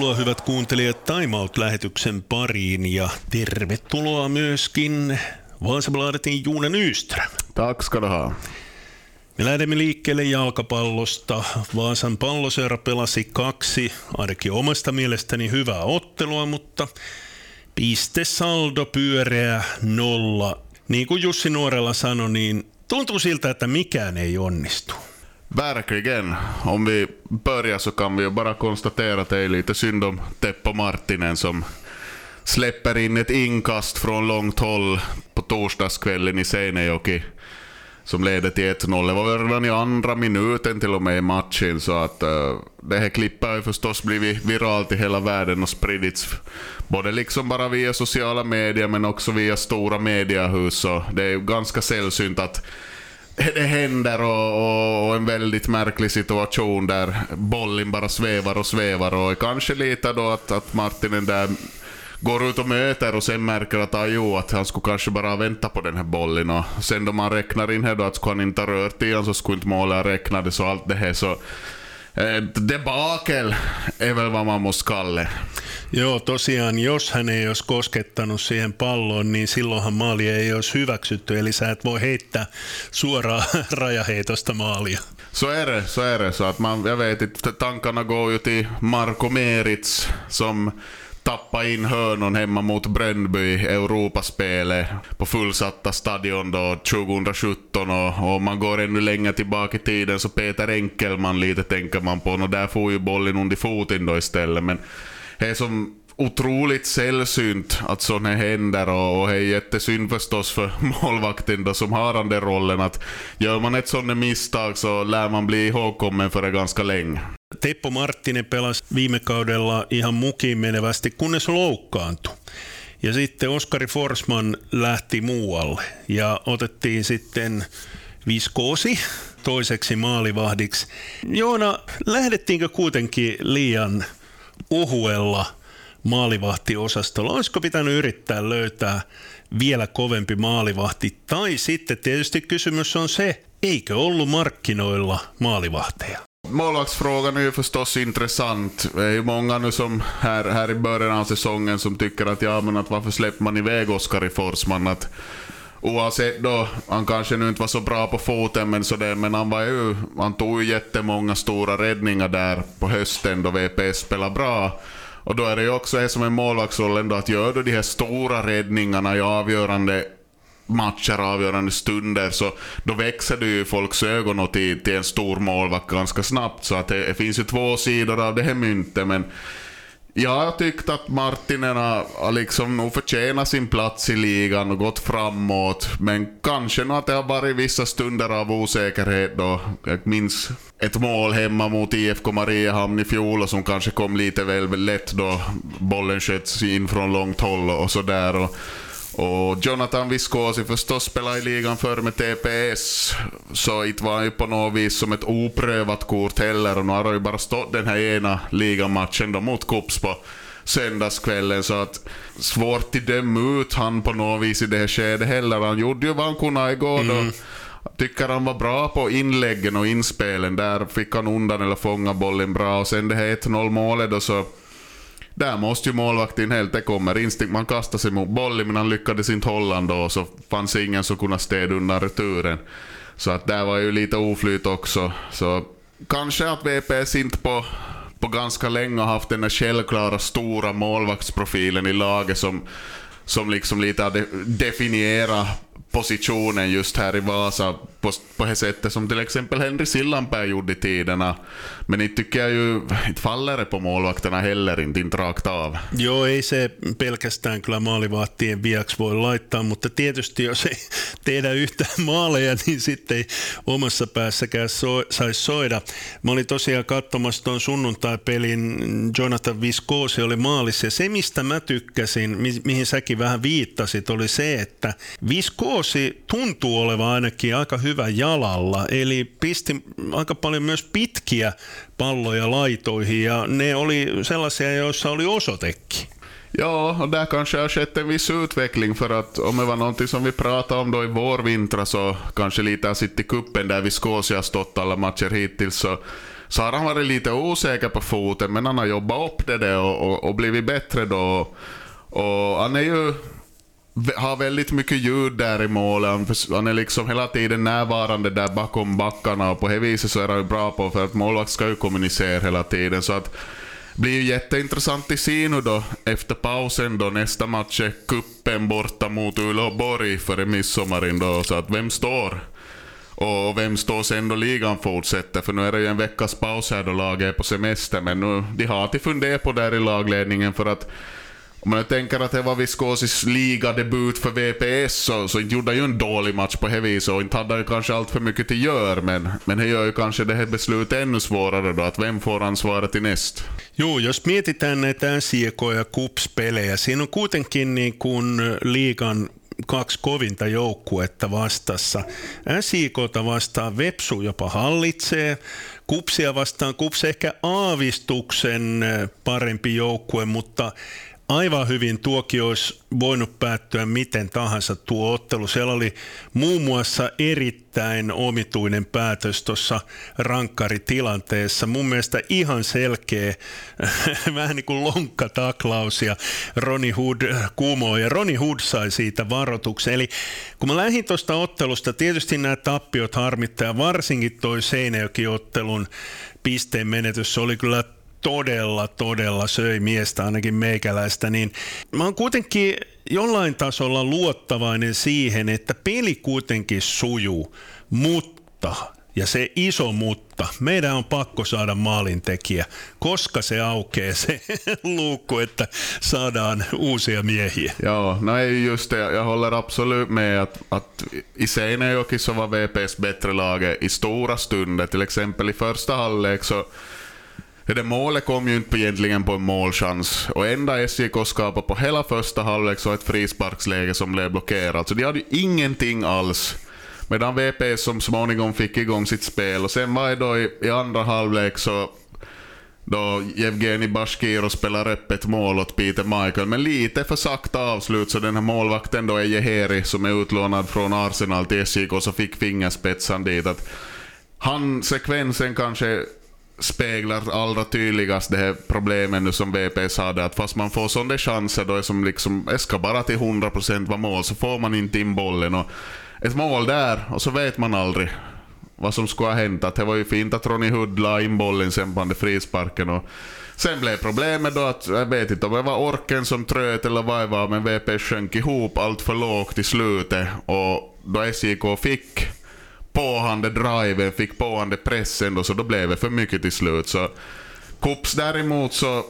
Tervetuloa hyvät kuuntelijat Time Out-lähetyksen pariin ja tervetuloa myöskin Vaasabladetin Juuna Nyström. Tack ska du ha. Me lähdemme liikkeelle jalkapallosta. Vaasan palloseura pelasi kaksi, ainakin omasta mielestäni hyvää ottelua, mutta pistesaldo pyöreä nolla. Niin kuin Jussi Nuorella sanoi, niin tuntuu siltä, että mikään ei onnistu. Verkligen. Om vi börjar så kan vi ju bara konstatera att det är lite synd om Teppo Martinen som släpper in ett inkast från långt håll på torsdagskvällen i Seinejoki som leder till 1-0. Det var redan i andra minuten till och med i matchen så att uh, det här klippet har ju förstås blivit viralt i hela världen och spridits både liksom bara via sociala medier men också via stora mediehus. Så det är ju ganska sällsynt att det händer och, och, och, en väldigt märklig situation där bollen bara svävar och svävar och kanske lite då att, att Martinen där går ut och möter och sen märker att ah, ajo, att han skulle kanske bara vänta på den här bollen och sen då man räknar in här då att skulle han inte ha rört i så skulle inte målet räknades och allt det här så debakel är väl vad man måste kalla Joo, tosiaan, jos hän ei olisi koskettanut siihen palloon, niin silloinhan maali ei olisi hyväksytty, eli sä et voi heittää suoraan rajaheitosta maalia. Så är det, så är det. Så att man, jag vet inte, tankarna går ju till Marko Merits som tappade in hörnon hemma mot Brännby i Europaspelet på fullsatta stadion då 2017 och, och man går ännu längre tillbaka i tiden så Peter Enkelman lite tänker man på och där får ju bollen under foten då istället men det är som otroligt sällsynt att sånt här händer och, och det är jättesynd förstås för målvakten då som har den där rollen att gör man ett sånt misstag så lär man bli ihågkommen för det ganska länge. Teppo Marttinen pelasi viime kaudella ihan mukiin menevästi, kunnes loukkaantui. Ja sitten Oskari Forsman lähti muualle ja otettiin sitten Viskoosi toiseksi maalivahdiksi. Joona, lähdettiinkö kuitenkin liian ohuella maalivahtiosastolla? Olisiko pitänyt yrittää löytää vielä kovempi maalivahti? Tai sitten tietysti kysymys on se, eikö ollut markkinoilla maalivahteja? Målvaktsfrågan är ju förstås intressant. Det är ju många nu som här, här i början av säsongen som tycker att ja men att varför släpper man iväg Oskar i Forsman? Att oavsett då, han kanske nu inte var så bra på foten men, så det, men han var ju, han tog ju jättemånga stora räddningar där på hösten då VPS spelade bra. Och då är det ju också det som är målvaktsrollen då, att gör du de här stora räddningarna i avgörande matcher, avgörande stunder, så då växer du ju folks ögon till, till en stor målvakt ganska snabbt. Så att det, det finns ju två sidor av det här myntet, men jag har tyckt att Martinen har liksom nog förtjänat sin plats i ligan och gått framåt. Men kanske nog att det har varit vissa stunder av osäkerhet då. Jag minns ett mål hemma mot IFK Mariehamn i fjol och som kanske kom lite väl lätt då bollen sköts in från långt håll och sådär. Och Jonathan Viscosi förstås spelade i ligan förr med TPS, så inte var han ju på något vis som ett oprövat kort heller. Och nu har han ju bara stått den här ena ligamatchen då mot Kups på söndagskvällen, så att svårt att döma ut han på något vis i det här skedet heller. Han gjorde ju vad han kunde igår då. Mm. Tycker han var bra på inläggen och inspelen. Där fick han undan eller fånga bollen bra. Och sen det här 1-0 målet då så där måste ju målvakten helt, det kommer instinkt, man kastar sig mot bollen men han lyckades inte hålla då så fanns ingen som kunde städa undan returen. Så att där var ju lite oflyt också. Så kanske att VPS inte på, på ganska länge har haft den här självklara stora målvaktsprofilen i laget som, som liksom lite har definierat positionen just här i Vasa på, på det sättet som till exempel Henry Sillanpää gjorde i tiderna. Men inte tycker jag ju, inte faller det på målvakterna heller, inte, inte rakt av. Joo, ei se pelkästään kyllä maalivahtien viaksi voi laittaa, mutta tietysti jos ei tehdä yhtään maaleja, niin sitten ei omassa päässäkään so, saisi soida. Mä olin tosiaan katsomassa tuon sunnuntai-pelin, Jonathan Viscosi oli maalissa, ja se mistä mä tykkäsin, mi- mihin säkin vähän viittasit, oli se, että Viscosi tuntuu olevan ainakin aika hyvä jalalla, eli pisti aika paljon myös pitkiä palloja laitoihin ja ne oli sellaisia, joissa oli osoitekin. Ja, och där kanske har skett en viss utveckling för att om det var någonting som vi pratade om då i vår vintra så kanske lite av City-cupen där Viscosi har stått alla matcher hittills så så har han varit lite osäker på foten, men han har jobbat upp det där och, och, och blivit bättre då. Och han är ju har väldigt mycket ljud där i målet. Han är liksom hela tiden närvarande där bakom backarna och på det viset så är han bra på för att målvakt ska ju kommunicera hela tiden. Så att blir ju jätteintressant se nu då efter pausen då nästa match är kuppen borta mot Uleåborg före midsommaren då. Så att vem står? Och vem står sen då ligan fortsätter? För nu är det ju en veckas paus här då laget är på semester. Men nu, de har till fundera på där i lagledningen för att om man tänker att det var Viskosis ligadebut för VPS så, så inte gjorde ju en dålig match på det viset och inte hade ju kanske allt för mycket till gör men, men det gör ju kanske det här beslutet ännu svårare då, att vem får ansvaret till näst? Jo, jos mietitään näitä NCK ja KUPS-pelejä, siinä on kuitenkin niin kuin liigan kaksi kovinta joukkuetta vastassa. SIKta vastaan Vepsu jopa hallitsee, Kupsia vastaan Kups ehkä aavistuksen parempi joukkue, mutta aivan hyvin tuokin olisi voinut päättyä miten tahansa tuo ottelu. Siellä oli muun muassa erittäin omituinen päätös tuossa rankkaritilanteessa. Mun mielestä ihan selkeä, vähän niin kuin lonkkataklaus ja Roni Hood kuumoi ja Roni Hood sai siitä varoituksen. Eli kun mä lähdin tuosta ottelusta, tietysti nämä tappiot harmittaa varsinkin toi Seinäjoki-ottelun pisteen menetys, se oli kyllä todella, todella söi miestä, ainakin meikäläistä, niin mä oon kuitenkin jollain tasolla luottavainen siihen, että peli kuitenkin sujuu, mutta, ja se iso mutta, meidän on pakko saada maalintekijä, koska se aukeaa se luukku, että saadaan uusia miehiä. Joo, no ei just det. Jag håller absolut med att, att i Seinäjoki så var VPS bättre laget i stora stunder. Till exempel i första halvlek så det målet kom ju inte egentligen på en målchans och enda SJK skapade på hela första halvlek så ett frisparksläge som blev blockerat. Så de hade ju ingenting alls. Medan VP som småningom fick igång sitt spel och sen var det då i, i andra halvlek så då Jevgeni Bashkiro spelar öppet mål åt Peter Michael, men lite för sakta avslut så den här målvakten då är Jeheri som är utlånad från Arsenal till SJK så fick fingerspetsen dit. Att han, sekvensen kanske speglar allra tydligast det här problemet nu som VP sa, att fast man får sådana chanser då är som liksom, det ska bara till 100% vara mål, så får man inte in bollen. Och ett mål där, och så vet man aldrig vad som skulle ha hänt. Att det var ju fint att Ronny Hood la in bollen sen på den frisparken. Och sen blev problemet då att, jag vet inte om det var orken som tröt eller vad det var, men VP sjönk ihop allt för lågt i slutet. Och då SJK fick påhande driven, fick påhande pressen och så då blev det för mycket till slut. Så Kups däremot så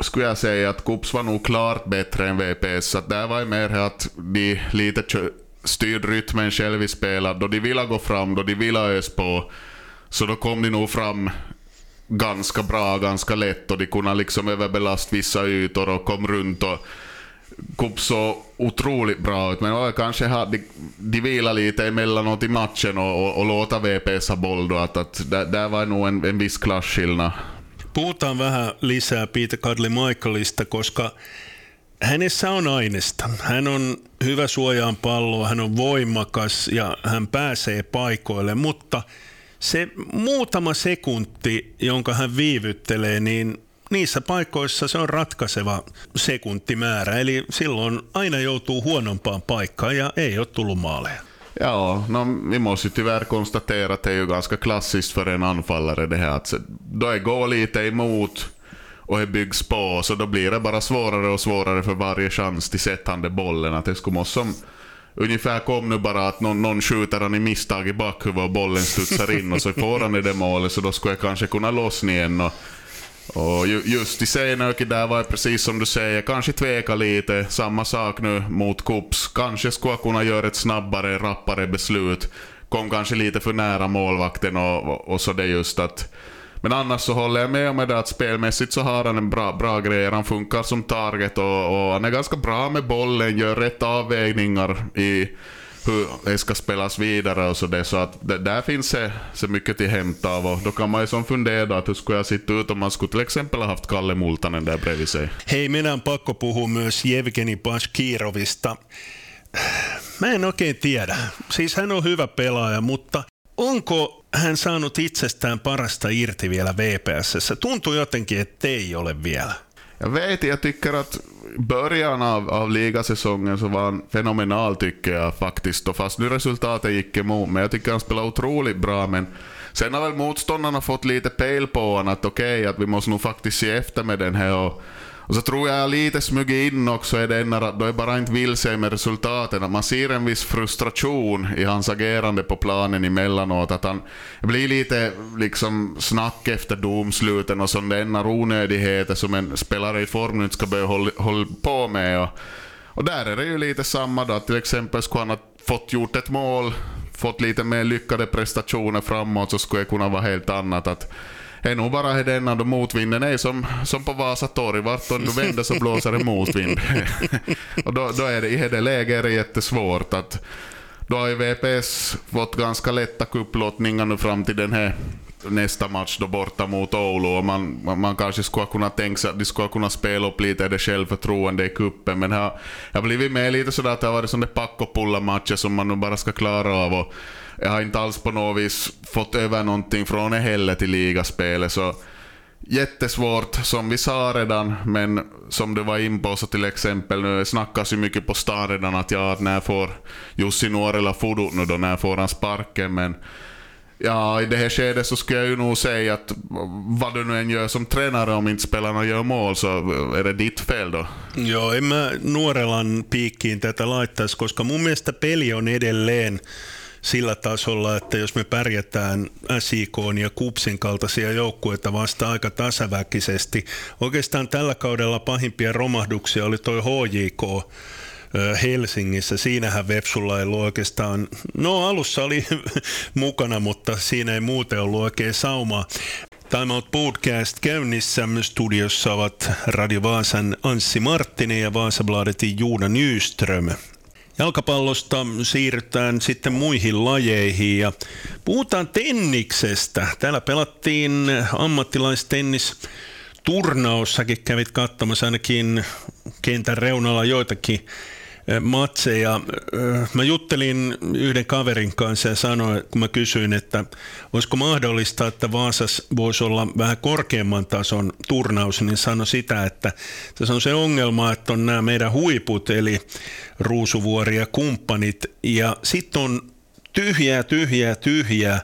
skulle jag säga att Kups var nog klart bättre än VPS. Så där var det mer att de lite styrde rytmen själv i spelet. Då de ville gå fram, då de ville ös på, så då kom de nog fram ganska bra, ganska lätt och de kunde liksom överbelasta vissa ytor och kom runt och Kupp så otroligt bra ut, men kanske har de, de vilar lite emellanåt i matchen och, och, och låta VPS ha boll då, att, att där, där var nog en, en viss klasskillnad. Puhutaan vähän lisää Peter Kadli Michaelista, koska hänessä on aineesta. Hän on hyvä suojaan palloa, hän on voimakas ja hän pääsee paikoille, mutta se muutama sekunti, jonka hän viivyttelee, niin niissä paikoissa se on ratkaiseva sekuntimäärä, eli silloin aina joutuu huonompaan paikkaan ja ei ole tullut maaleja. Ja, no, vi måste tyvärr konstatera att det är ju ganska klassiskt för en anfallare det här att då är går lite emot och det byggs på så då blir det bara svårare och svårare för varje chans till sättande bollen. Att det skulle som ungefär kom nu bara att någon, någon skjuter han i misstag i bakhuvudet och bollen studsar in och så får han i det målet så då skulle jag kanske kunna lossna igen. Och och just i Seinöki där var det precis som du säger, kanske tveka lite. Samma sak nu mot Kups. Kanske skulle kunna göra ett snabbare, rappare beslut. Kom kanske lite för nära målvakten och, och, och så det just att... Men annars så håller jag med om det att spelmässigt så har han en bra, bra grej. Han funkar som target och, och han är ganska bra med bollen, gör rätt avvägningar i hur det ska spelas vidare och så det. Så att det, där finns det så mycket till hämta av och då kan man ju som fundera att hur skulle jag sitta ut om man skulle till exempel ha haft Kalle Multanen där bredvid sig. Hei, minä on pakko puhua myös Jevgeni Bashkirovista. Mä en oikein tiedä. Siis hän on hyvä pelaaja, mutta onko hän saanut itsestään parasta irti vielä VPS. Tuntuu jotenkin, että ei ole vielä. Jag vet, jag tycker att början av, av ligasäsongen så var han fenomenal tycker jag faktiskt. Och fast nu resultatet gick emot, men jag tycker han spelar otroligt bra. Men sen har väl motståndarna fått lite pejl på honom att okej, okay, att vi måste nog faktiskt se efter med den här. Och, och så tror jag lite smugit in också är den att då är bara inte vilse med resultaten. Att man ser en viss frustration i hans agerande på planen emellanåt. Att han blir lite liksom snack efter domsluten och sådana onödigheter som en spelare i form inte ska behöva hålla, hålla på med. Och, och där är det ju lite samma då. Till exempel skulle han ha fått gjort ett mål, fått lite mer lyckade prestationer framåt så skulle det kunna vara helt annat. Att är nog bara denna då motvinden är som, som på Vasa torg. Vart du vänder så blåser det motvind. och då, då är det, i det läget är det jättesvårt. att Då har ju VPS fått ganska lätta kupplottningar nu fram till den här nästa match då borta mot Oulu. Och man, man, man kanske skulle kunna tänka sig att de skulle kunna spela upp lite det självförtroende i kuppen Men det har, har blivit med lite sådär att det har varit sådana packopulla-matcher som man nu bara ska klara av. Och jag har inte alls på något vis fått över någonting från det heller till ligaspelet. Så jättesvårt, som vi sa redan, men som du var in på så till exempel, nu snackas ju mycket på stan redan att ja, när får Jussi Nuorela fudut nu då, när får han sparken, men Ja, i det här skedet så skulle jag ju nog säga att vad du nu än gör som tränare om inte spelarna gör mål så är det ditt fel då. Joo, en mä Nuorelan piikkiin tätä laittaisi, koska mun mielestä peli on edelleen sillä tasolla, että jos me pärjätään SIK ja Kupsin kaltaisia joukkueita vasta aika tasaväkisesti. Oikeastaan tällä kaudella pahimpia romahduksia oli toi HJK Helsingissä. Siinähän Vepsulla ei ollut oikeastaan, no alussa oli mukana, mutta siinä ei muuten ollut oikein saumaa. Time Out Podcast käynnissä. Studiossa ovat Radio Vaasan Anssi Marttinen ja Vaasabladetin Juuna Nyström. Jalkapallosta siirrytään sitten muihin lajeihin ja puhutaan tenniksestä. Täällä pelattiin ammattilaistennis turnaus. Säkin kävit katsomassa ainakin kentän reunalla joitakin matseja. Mä juttelin yhden kaverin kanssa ja sanoin, kun mä kysyin, että olisiko mahdollista, että Vaasas voisi olla vähän korkeamman tason turnaus, niin sanoi sitä, että se on se ongelma, että on nämä meidän huiput, eli Ruusuvuori ja kumppanit, ja sitten on tyhjää, tyhjää, tyhjää,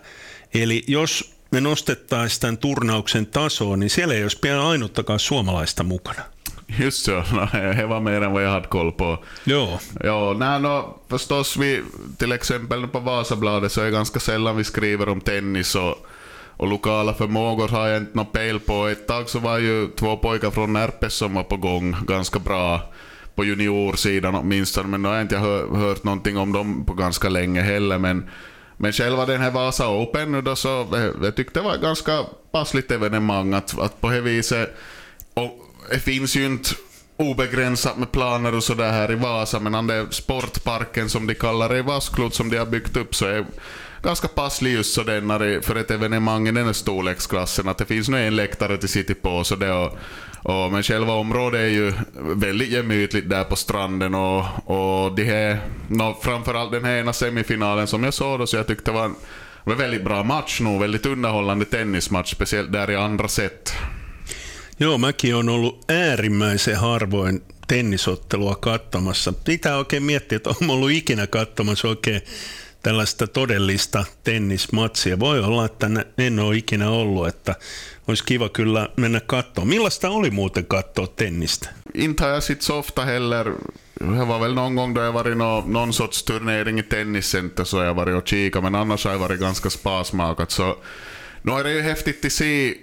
eli jos me nostettaisiin tämän turnauksen tasoon, niin siellä ei olisi pian ainuttakaan suomalaista mukana. Just så, det var mer än vad jag hade koll på. Jo. Ja, nej, no, förstås vi, till exempel på Vasabladet så är det ganska sällan vi skriver om tennis och, och lokala förmågor har jag inte någon pejl på. Ett tag så var ju två pojkar från Närpes som var på gång ganska bra på juniorsidan åtminstone, men nu har jag inte hört, hört någonting om dem på ganska länge heller. Men, men själva den här Vasa Open nu då så, jag tyckte det var ett ganska passligt evenemang att, att på det viset och det finns ju inte obegränsat med planer och sådär här i Vasa, men den där sportparken som de kallar det i Vasklot som de har byggt upp så är ganska passlig just så den för ett evenemang i den här storleksklassen. Att det finns nu en läktare till city på. Så det och, och, men själva området är ju väldigt gemytligt där på stranden och, och de här, no, framförallt den här ena semifinalen som jag såg då, så jag tyckte det var en, var väldigt bra match nog. väldigt underhållande tennismatch, speciellt där i andra set. Joo, mäkin on ollut äärimmäisen harvoin tennisottelua katsomassa. Pitää oikein miettiä, että olen ollut ikinä katsomassa oikein tällaista todellista tennismatsia. Voi olla, että en ole ikinä ollut, että olisi kiva kyllä mennä katsomaan. Millaista oli muuten katsoa tennistä? Inte har jag sett så ofta heller. Det var väl någon gång då jag varit no, någon sorts turnering i tenniscenter så jag varit och kikat, men annars har jag varit ganska sparsmakat. Så nu är det ju häftigt att se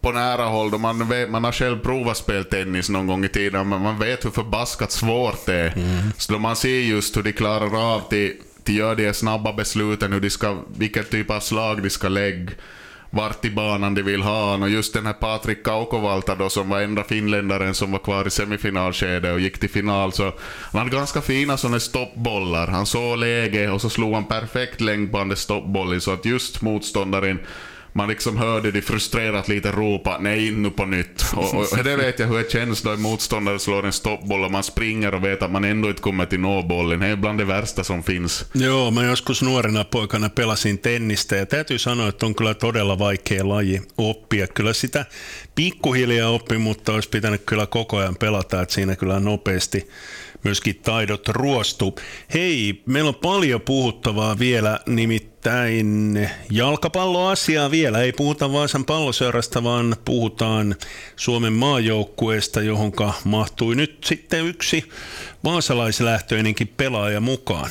på nära håll, då man, vet, man har själv provat spela tennis någon gång i tiden, men man vet hur förbaskat svårt det är. Mm. Så då man ser just hur de klarar av till, till gör de snabba besluten, hur de ska, vilken typ av slag de ska lägga, vart i banan de vill ha och just den här Patrik Kaukovalta då som var enda finländaren som var kvar i semifinalskedet och gick till final så han hade ganska fina sådana stoppbollar. Han såg läge och så slog han perfekt längd på den stoppbollen så att just motståndaren man liksom hörde de frustrerat lite ropa nej nu på nytt. Och, och det vet jag hur det känns då en motståndare slår en stoppboll och man springer och vet att man ändå inte kommer till nå bollen. Det är bland det värsta som finns. Joo, mä joskus nuorena poikana pelasin tennistä ja täytyy sanoa, että on kyllä todella vaikea laji oppia. Kyllä sitä pikkuhiljaa oppi, mutta olisi pitänyt kyllä koko ajan pelata, että siinä kyllä nopeasti myöskin taidot ruostu. Hei, meillä on paljon puhuttavaa vielä, nimittäin jalkapalloasiaa vielä. Ei puhuta Vaasan palloseurasta, vaan puhutaan Suomen maajoukkueesta, johonka mahtui nyt sitten yksi vaasalaislähtöinenkin pelaaja mukaan.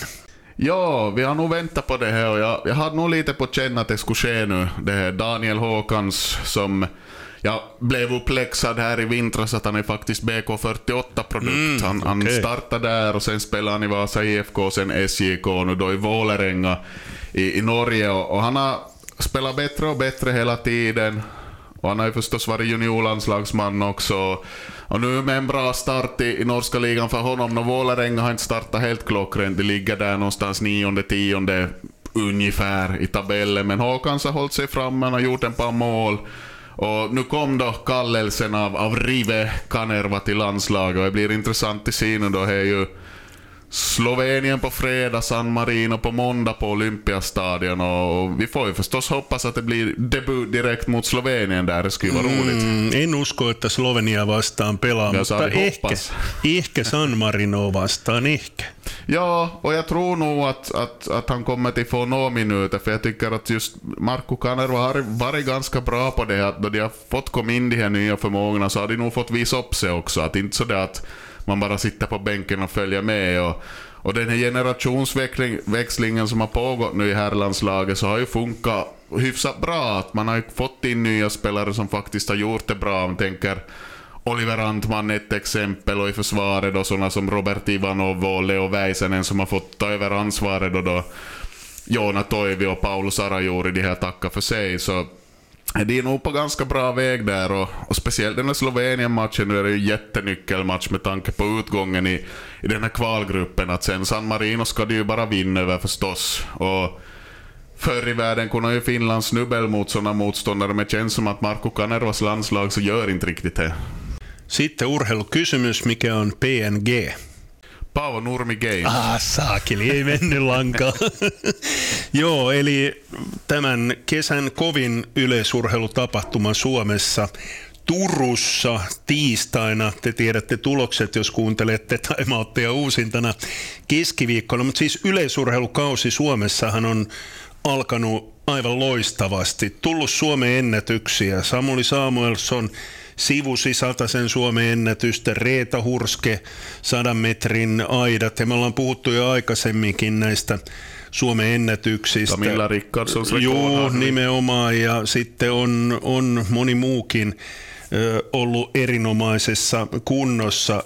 Ja, vi har nog väntat på det här och jag, jag hade nog lite på känn att det skulle ske nu. Det här Daniel Håkans som jag blev uppläxad här i vintras att han är faktiskt BK48-produkt. Mm, han, han okej. startade där och sen spelade han i Vasa IFK, sen SJK och nu då i Vålerenga i, i Norge. Och, och han har spelat bättre och bättre hela tiden. Och han har ju förstås varit juniorlandslagsman också. Och nu med en bra start i, i norska ligan för honom. Och Vålerenga har inte startat helt klockrent. De ligger där någonstans nionde, tionde ungefär i tabellen. Men Håkans har hållit sig framme, han har gjort en par mål. Och nu kom då kallelsen av, av Rive Kanerva till landslaget och det blir intressant se nu då. Det är ju Slovenien på fredag, San Marino på måndag på Olympiastadion och, vi får ju förstås hoppas att det blir debut direkt mot Slovenien där. Det skulle ju vara roligt. Mm, en usko, että Slovenia vastaan pelaa, Ja mutta ehkä, hoppas. ehkä San Marino vastaan, ehkä. Ja, och jag tror nog att, att, att han kommer till få några minuter, för jag tycker att just Marco Kanerva har varit ganska bra på det, att då de har fått komma in de här nya förmågorna så har de nog fått visa upp sig också. Att inte sådär att man bara sitter på bänken och följer med. Och, och den här generationsväxlingen som har pågått nu i herrlandslaget så har ju funkat hyfsat bra. Att man har ju fått in nya spelare som faktiskt har gjort det bra. Om man tänker Oliver Antman ett exempel och i försvaret då sådana som Robert Ivanov och Leo Väisänen som har fått ta över ansvaret och då Joona Toivi och Paolo Sarajuri, de här tackar för sig. Så de är nog på ganska bra väg där och, och speciellt den här Slovenien-matchen, nu är det ju en jättenyckelmatch med tanke på utgången i, i den här kvalgruppen. Att sen San Marino ska de ju bara vinna över förstås. Och Förr i världen kunde ju Finland snubbel mot sådana motståndare, men det känns som att Marko Kanervas landslag så gör inte riktigt det. Sitten urheilukysymys, mikä on PNG? Paavo Nurmi Games. Ah, saakeli, ei mennyt lankaan. Joo, eli tämän kesän kovin yleisurheilutapahtuma Suomessa Turussa tiistaina. Te tiedätte tulokset, jos kuuntelette Taimautteja uusintana keskiviikkona. Mutta siis yleisurheilukausi Suomessahan on alkanut aivan loistavasti. Tullut Suomen ennätyksiä. Samuli Samuelsson sivusi sen Suomen ennätystä, Reeta Hurske, sadan metrin aidat, ja me ollaan puhuttu jo aikaisemminkin näistä Suomen ennätyksistä. Camilla Rickardssons rekord Joo, nimenomaan, ja sitten on, on moni muukin ö, ollut erinomaisessa kunnossa.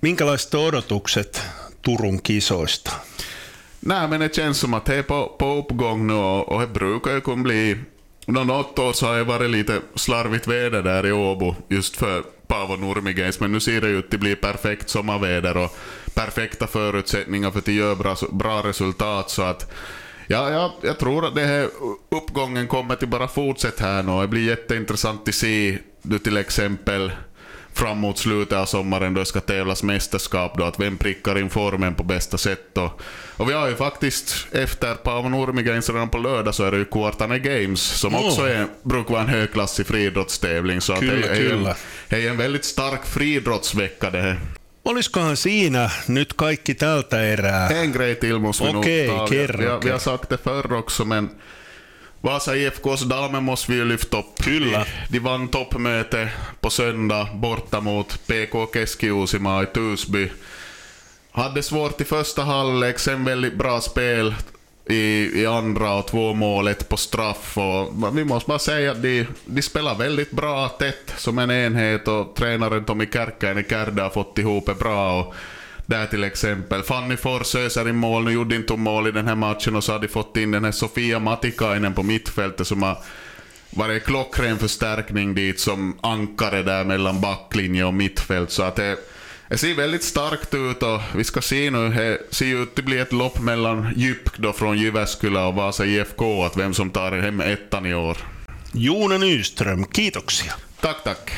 Minkälaiset odotukset Turun kisoista? Nej, men det känns som att det är på, på uppgång nu och, och det brukar ju kunna bli... Nå, Något år så har det varit lite slarvigt väder där i Åbo just för Paavo Nurmigens. Men nu ser det ut att bli perfekt sommarväder och perfekta förutsättningar för att göra bra, bra resultat. Så att Ja, ja, jag tror att det här uppgången kommer till bara fortsätta här nu. Det blir jätteintressant att se du till exempel framåt slutet av sommaren då det ska tävlas mästerskap då, att vem prickar in formen på bästa sätt. Och, och vi har ju faktiskt efter Paavo Nurmi Games redan på lördag så är det ju Kuortane Games som Åh. också är, brukar vara en högklassig friidrottstävling. Så att Kyllä, det, är kyllä. det är en väldigt stark friidrottsvecka det här. Olisikohan siinä nyt kaikki tältä erää? En nog Okej, ta. Vi- kerro, vi, vi har sagt det förr också, men Vasa IFKs damer måste vi ju lyfta upp. Kyllä. De, vann toppmöte på söndag borta mot PK Keski-Uusimaa i Tusby. Hade svårt i första halvlek, sen väldigt bra spel i, i andra och två mål, ett på straff. Och vi måste bara säga att de, de spelar väldigt bra tätt som en enhet och tränaren Tommy Kärkkäinen Kärde har fått ihop det bra. Och där till exempel Fanny Fors öser in mål, nu gjorde inte hon mål i den här matchen och så har de fått in den här Sofia Matikainen på mittfältet som har varit klockren förstärkning dit som ankare där mellan backlinje och mittfält. Så att det, det ser väldigt starkt ut och vi ska se nu, det ser ut att bli ett lopp mellan Djup då från Jyväskylä och Vasa IFK, att vem som tar hem ettan i år. Juuna Nyström, kiitoksia. Tack, tack.